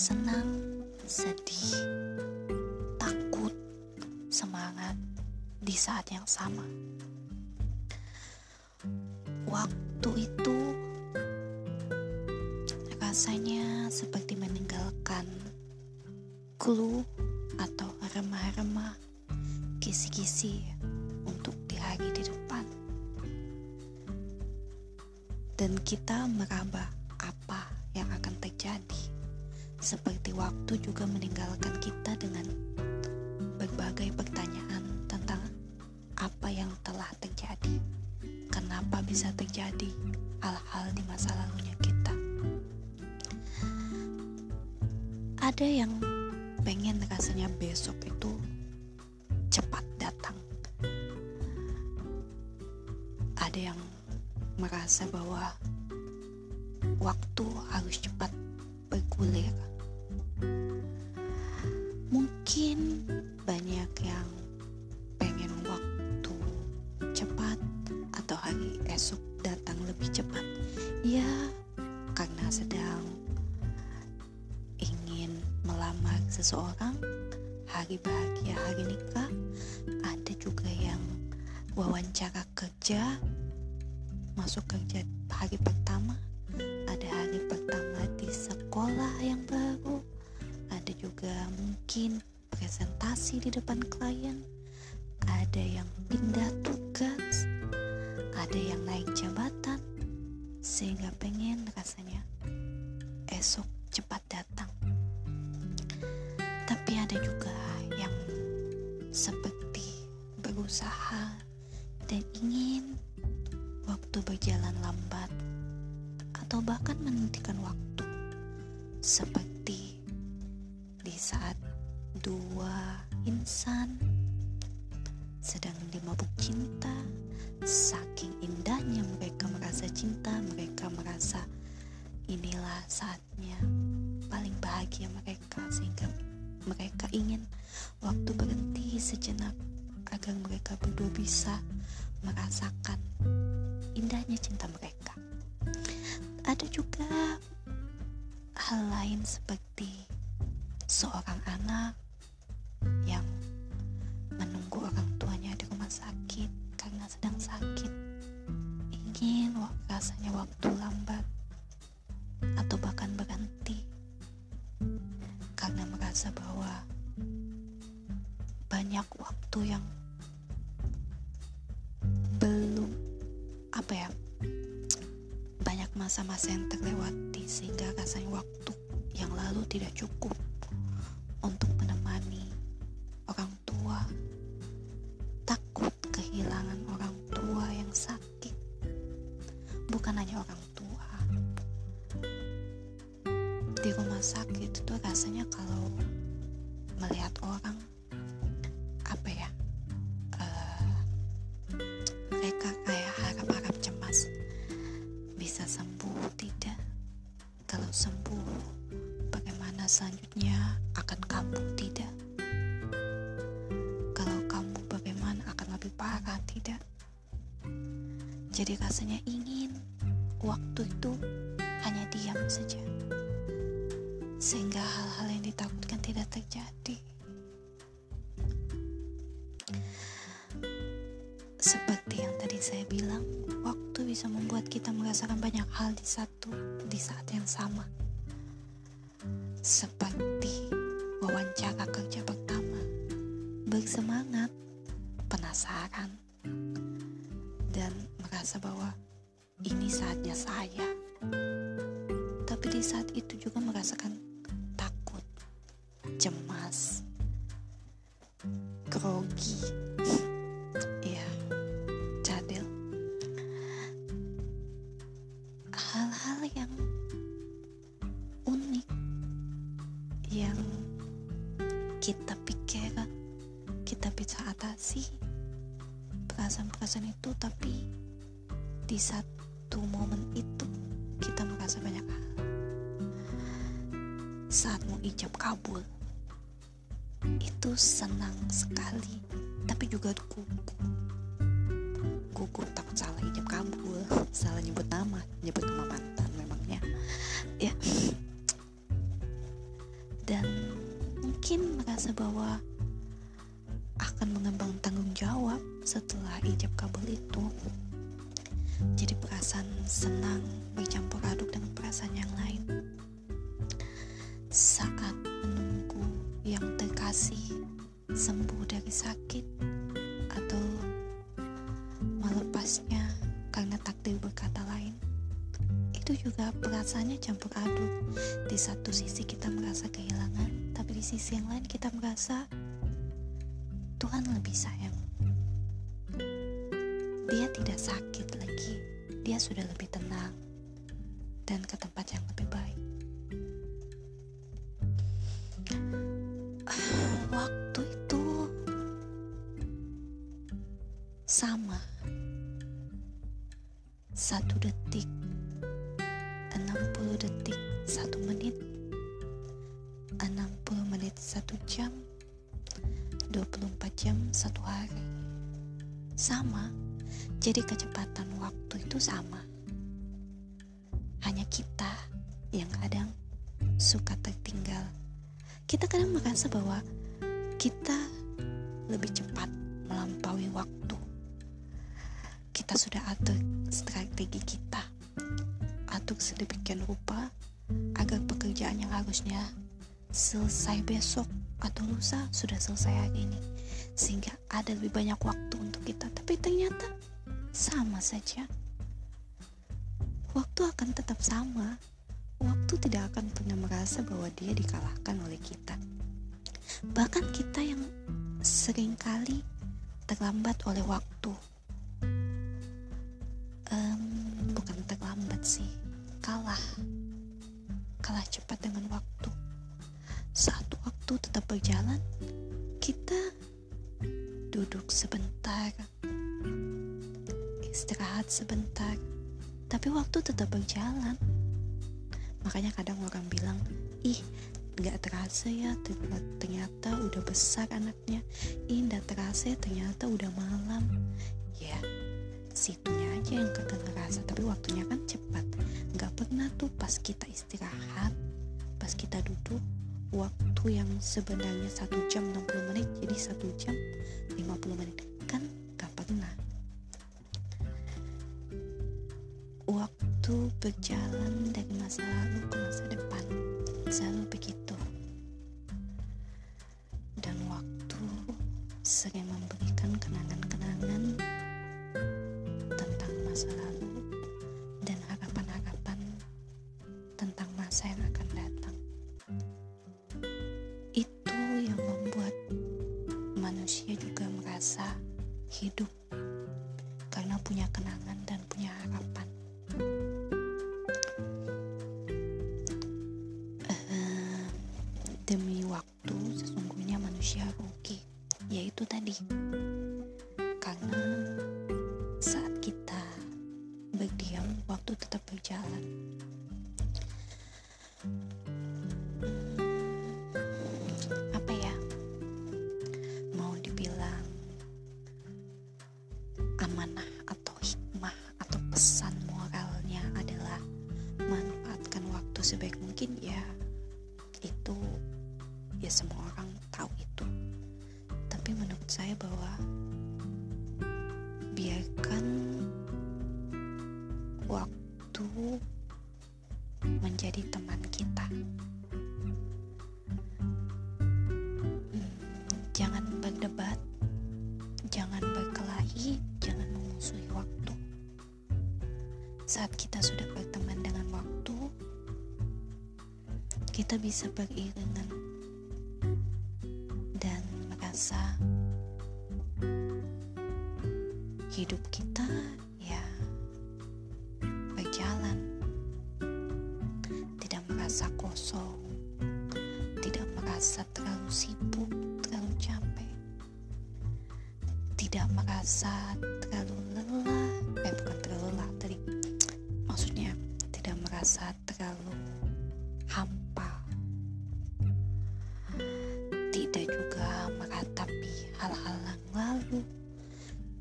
senang, sedih, takut, semangat di saat yang sama. Waktu itu rasanya seperti meninggalkan clue atau remah-remah kisi-kisi untuk di hari di depan. Dan kita meraba Seperti waktu juga meninggalkan kita dengan berbagai pertanyaan tentang apa yang telah terjadi. Kenapa bisa terjadi hal-hal di masa lalunya kita. Ada yang pengen rasanya besok itu cepat datang. Ada yang merasa bahwa waktu harus cepat bergulir. Wawancara kerja, masuk kerja hari pertama, ada hari pertama di sekolah yang baru, ada juga mungkin presentasi di depan klien, ada yang pindah tugas, ada yang naik jabatan, sehingga pengen rasanya esok cepat datang. Tapi ada juga yang seperti berusaha dan ingin waktu berjalan lambat atau bahkan menghentikan waktu seperti di saat dua insan sedang dimabuk cinta saking indahnya mereka merasa cinta mereka merasa inilah saatnya paling bahagia mereka seperti seorang anak yang menunggu orang tuanya di rumah sakit karena sedang sakit. Ingin rasanya waktu lambat tidak cukup untuk menemani orang tua. Takut kehilangan orang tua yang sakit. Bukan hanya orang tua. Di rumah sakit itu rasanya kalau melihat jadi rasanya ingin waktu itu hanya diam saja sehingga hal-hal yang ditakutkan tidak terjadi. Seperti yang tadi saya bilang, waktu bisa membuat kita merasakan banyak hal di satu di saat yang sama. Seperti wawancara ini saatnya saya. Tapi di saat itu juga merasakan saat mau ijab kabul. Itu senang sekali, tapi juga gugup. Gugup takut salah ijab kabul, salah nyebut nama, nyebut nama mantan memangnya. Ya. Dan mungkin merasa bahwa akan mengembang tanggung jawab setelah ijab kabul itu. Jadi perasaan senang bercampur aduk dengan perasaan yang lain saat menunggu yang terkasih sembuh dari sakit atau melepasnya karena takdir berkata lain. Itu juga perasaannya campur aduk di satu sisi kita merasa kehilangan tapi di sisi yang lain kita merasa Tuhan lebih sayang. Dia tidak sakit lagi. Dia sudah lebih tenang dan ke tempat yang lebih baik satu detik. 60 detik. Satu menit. 60 menit. Satu jam. 24 jam. Satu hari. Sama. Jadi kecepatan waktu itu sama. Hanya kita yang kadang suka tertinggal. Kita kadang merasa bahwa kita lebih cepat melampaui waktu kita sudah atur strategi kita. Atur sedemikian rupa agar pekerjaan yang harusnya selesai besok atau lusa sudah selesai hari ini sehingga ada lebih banyak waktu untuk kita. Tapi ternyata sama saja. Waktu akan tetap sama. Waktu tidak akan pernah merasa bahwa dia dikalahkan oleh kita. Bahkan kita yang sering kali terlambat oleh waktu um, bukan terlambat sih. Kalah. Kalah cepat dengan waktu. Saat waktu tetap berjalan, kita duduk sebentar, istirahat sebentar, tapi waktu tetap berjalan. Makanya kadang orang bilang, ih gak terasa ya ternyata udah besar anaknya. Ih gak terasa ya ternyata udah malam. Ya situnya tapi waktunya kan cepat. Gak pernah tuh pas kita istirahat pas kita duduk waktu yang sebenarnya satu jam 60 menit jadi satu jam 50 menit. Kan gak pernah. Waktu berjalan dari masa lalu ke masa depan selalu begitu waktu sebaik mungkin ya itu ya semua orang tahu itu tapi menurut saya bahwa biarkan waktu menjadi teman kita jangan berdebat, jangan berkelahi, jangan memusuhi waktu. Saat kita sudah kita bisa beriringan dan merasa hidup kita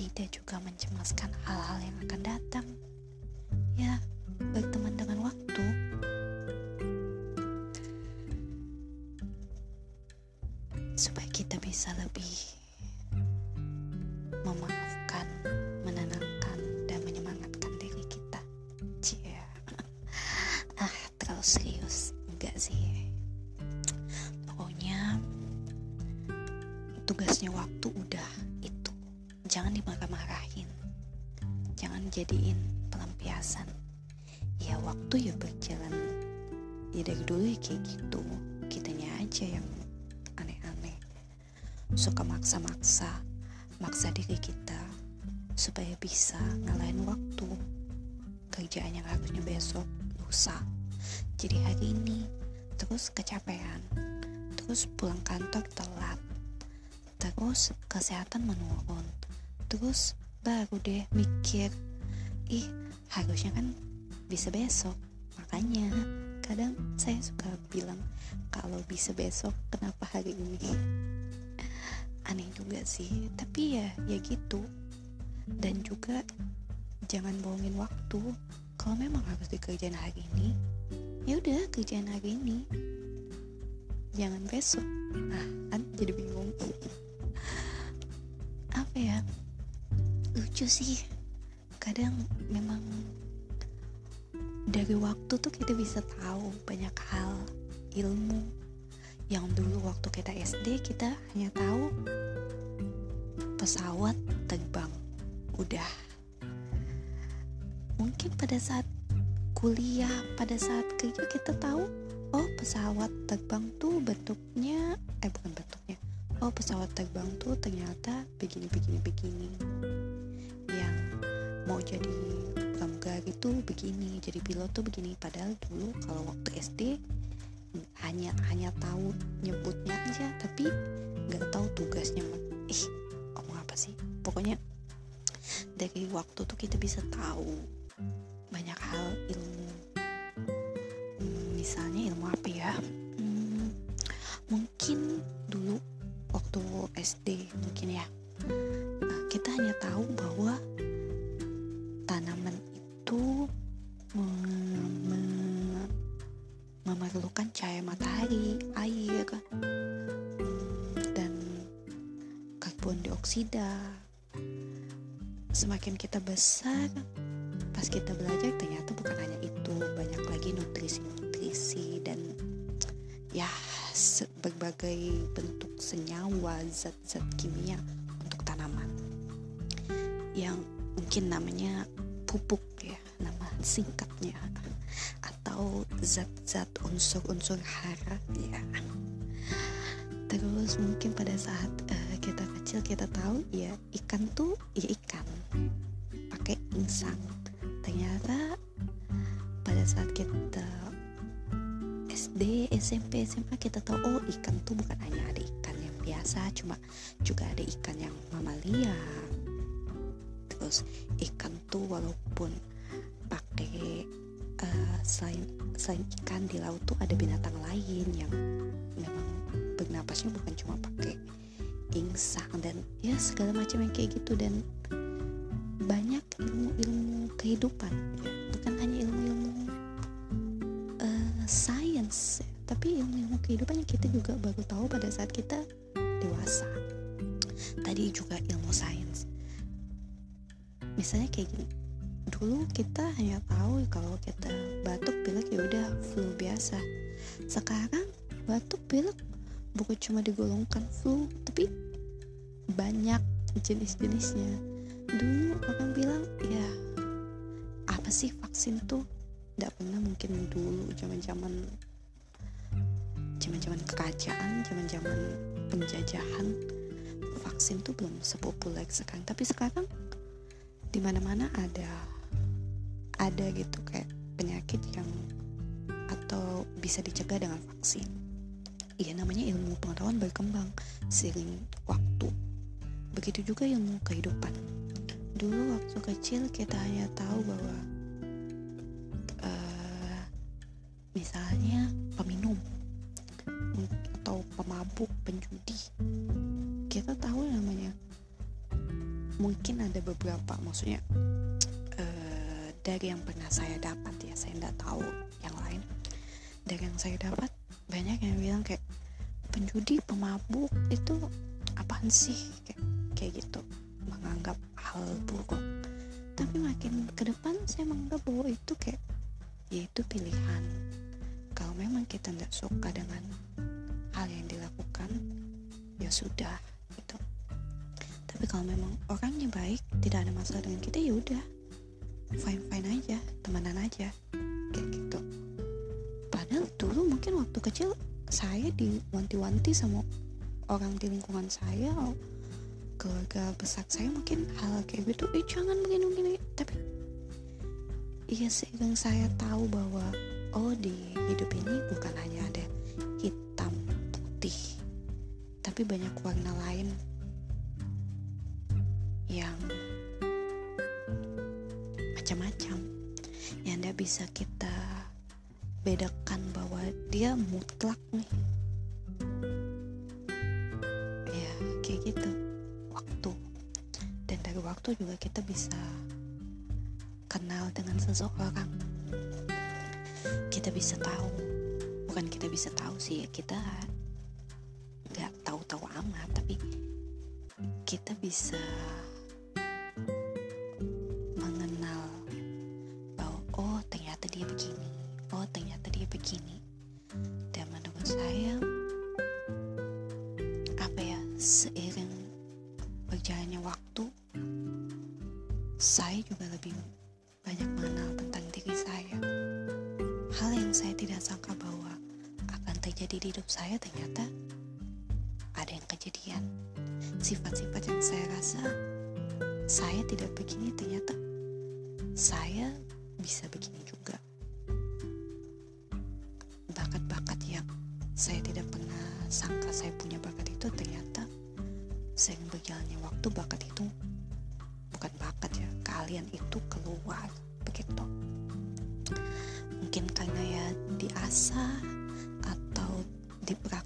tidak juga mencemaskan hal-hal yang akan datang. Ya pelampiasan. Ya waktu ya berjalan, ya dari dulu ya kayak gitu, kitanya aja yang aneh-aneh, suka maksa-maksa maksa diri kita supaya bisa ngalahin waktu. Kerjaan yang harusnya besok lusa. Jadi hari ini terus kecapean terus pulang kantor telat terus kesehatan menurun terus baru deh mikir ih harusnya kan bisa besok. Makanya kadang saya suka bilang kalau bisa besok kenapa hari ini? Aneh juga sih. Tapi ya ya gitu. Dan juga jangan bohongin waktu. Kalau memang harus dikerjain hari ini ya udah kerjaan hari ini. Jangan besok. Nah kan jadi bingung. Apa ya? Lucu sih kadang memang dari waktu tuh kita bisa tahu banyak hal ilmu yang dulu waktu kita SD kita hanya tahu pesawat terbang udah. Mungkin pada saat kuliah pada saat kerja kita tahu oh pesawat terbang tuh bentuknya eh bukan bentuknya oh pesawat terbang tuh ternyata begini begini begini mau jadi pramugari tuh begini jadi pilot tuh begini. Padahal dulu kalau waktu SD hanya hanya tahu nyebutnya aja tapi nggak tahu tugasnya ih ngomong apa sih? Pokoknya dari waktu tuh kita bisa tahu banyak hal ilmu. Hmm, misalnya ilmu apa ya? Hmm, mungkin dulu waktu SD mungkin ya. Nah, kita hanya tahu bahwa tanaman itu memerlukan cahaya matahari, air, dan karbon dioksida. Semakin kita besar, pas kita belajar ternyata bukan hanya itu, banyak lagi nutrisi-nutrisi dan ya berbagai bentuk senyawa, zat-zat kimia untuk tanaman yang mungkin namanya pupuk ya, nama singkatnya atau zat-zat unsur-unsur hara ya. Terus mungkin pada saat uh, kita kecil kita tahu ya ikan tuh ya ikan pakai insang. Ternyata pada saat kita SD SMP SMA kita tahu oh ikan tuh bukan hanya ada ikan yang biasa cuma juga ada ikan yang mamalia terus ikan tuh walaupun pakai uh, selain selain ikan di laut tuh ada binatang lain yang memang bernapasnya bukan cuma pakai insang dan ya segala macam yang kayak gitu dan banyak ilmu-ilmu kehidupan. Bukan hanya ilmu-ilmu uh, sains tapi ilmu-ilmu kehidupan yang kita juga baru tahu pada saat kita dewasa. Tadi juga ilmu sains misalnya kayak gini dulu kita hanya tahu kalau kita batuk pilek ya udah flu biasa. Sekarang batuk pilek bukan cuma digolongkan flu tapi banyak jenis-jenisnya. Dulu orang bilang ya apa sih vaksin tuh? Tidak pernah mungkin dulu zaman-zaman zaman-zaman kerajaan zaman-zaman penjajahan vaksin tuh belum sepopuler sekarang. Tapi sekarang di mana-mana ada ada gitu kayak penyakit yang atau bisa dicegah dengan vaksin. Iya namanya ilmu pengetahuan berkembang seiring waktu. Begitu juga ilmu kehidupan. Dulu waktu kecil kita hanya tahu bahwa uh, misalnya peminum atau pemabuk penjudi ada beberapa maksudnya dari yang pernah saya dapat ya saya tidak tahu yang lain. Dari yang saya dapat banyak yang bilang kayak penjudi pemabuk itu apaan sih? Kayak, kayak gitu menganggap hal buruk. Tapi makin ke depan saya menganggap bahwa itu kayak ya itu pilihan. Kalau memang kita tidak suka dengan hal yang dilakukan ya sudah gitu. Tapi kalau memang orangnya baik tidak ada masalah dengan kita ya udah. Fine fine aja temenan aja kayak gitu. Padahal dulu mungkin waktu kecil saya diwanti-wanti sama orang di lingkungan saya keluarga besar saya mungkin hal kayak gitu eh jangan begini begini tapi iya seiring saya tahu bahwa oh di hidup ini bukan hanya ada hitam putih tapi banyak warna lain yang macam-macam yang tidak bisa kita bedakan bahwa dia mutlak nih. Ya kayak gitu. Waktu. Dan dari waktu juga kita bisa kenal dengan seseorang. Kita bisa tahu. Bukan kita bisa tahu sih kita nggak tahu-tahu amat tapi kita bisa saya juga lebih banyak mengenal tentang diri saya. Hal yang saya tidak sangka bahwa akan terjadi di hidup saya ternyata ada yang kejadian. Sifat-sifat yang saya rasa saya tidak begini ternyata saya bisa begini juga. Bakat-bakat yang saya tidak pernah sangka saya punya bakat itu ternyata sering berjalannya waktu bakat itu diasah atau dipraktekkan